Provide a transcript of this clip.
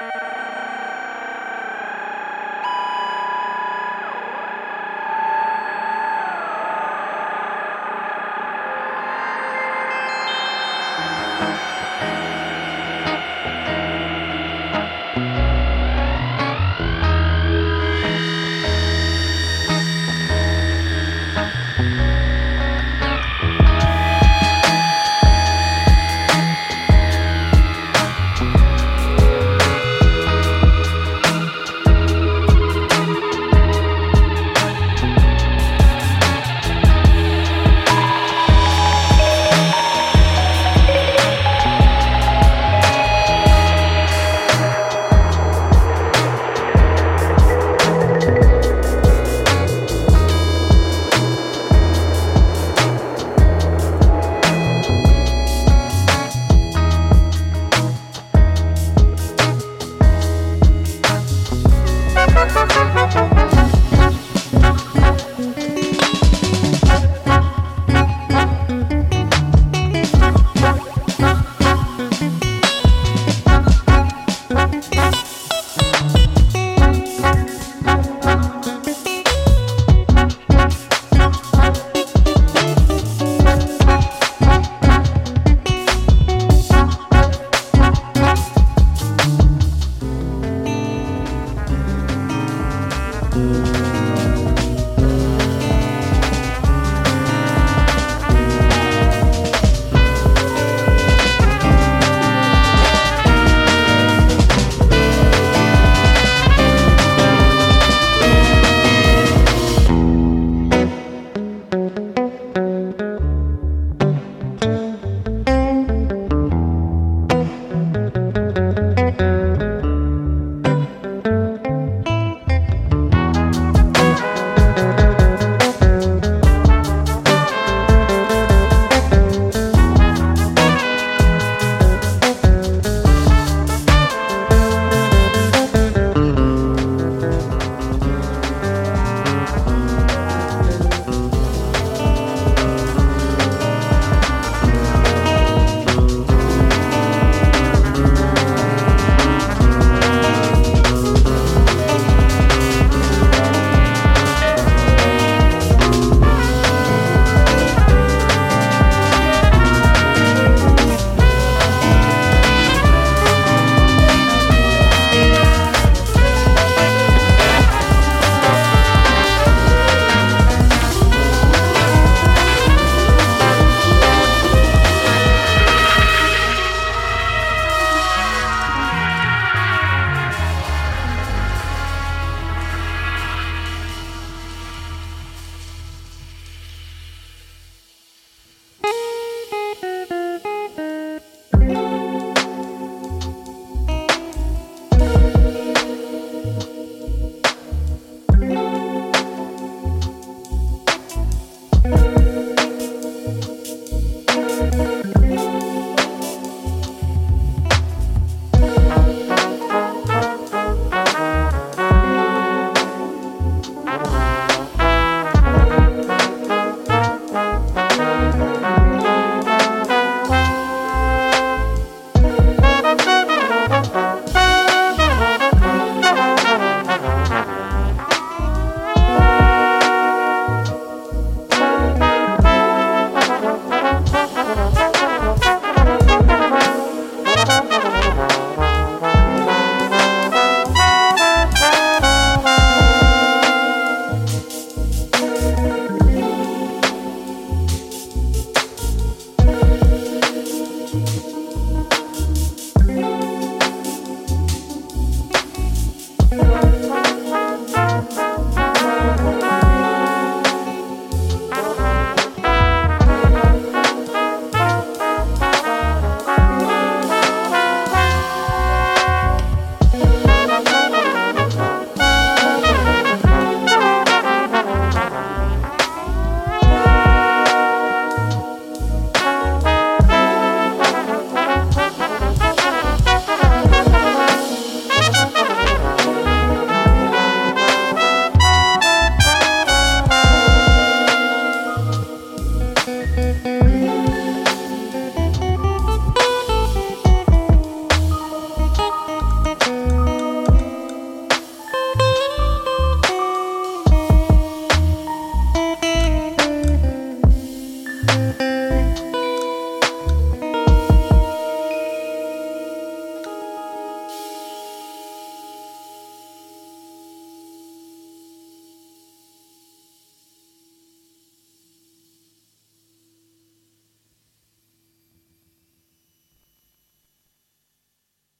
you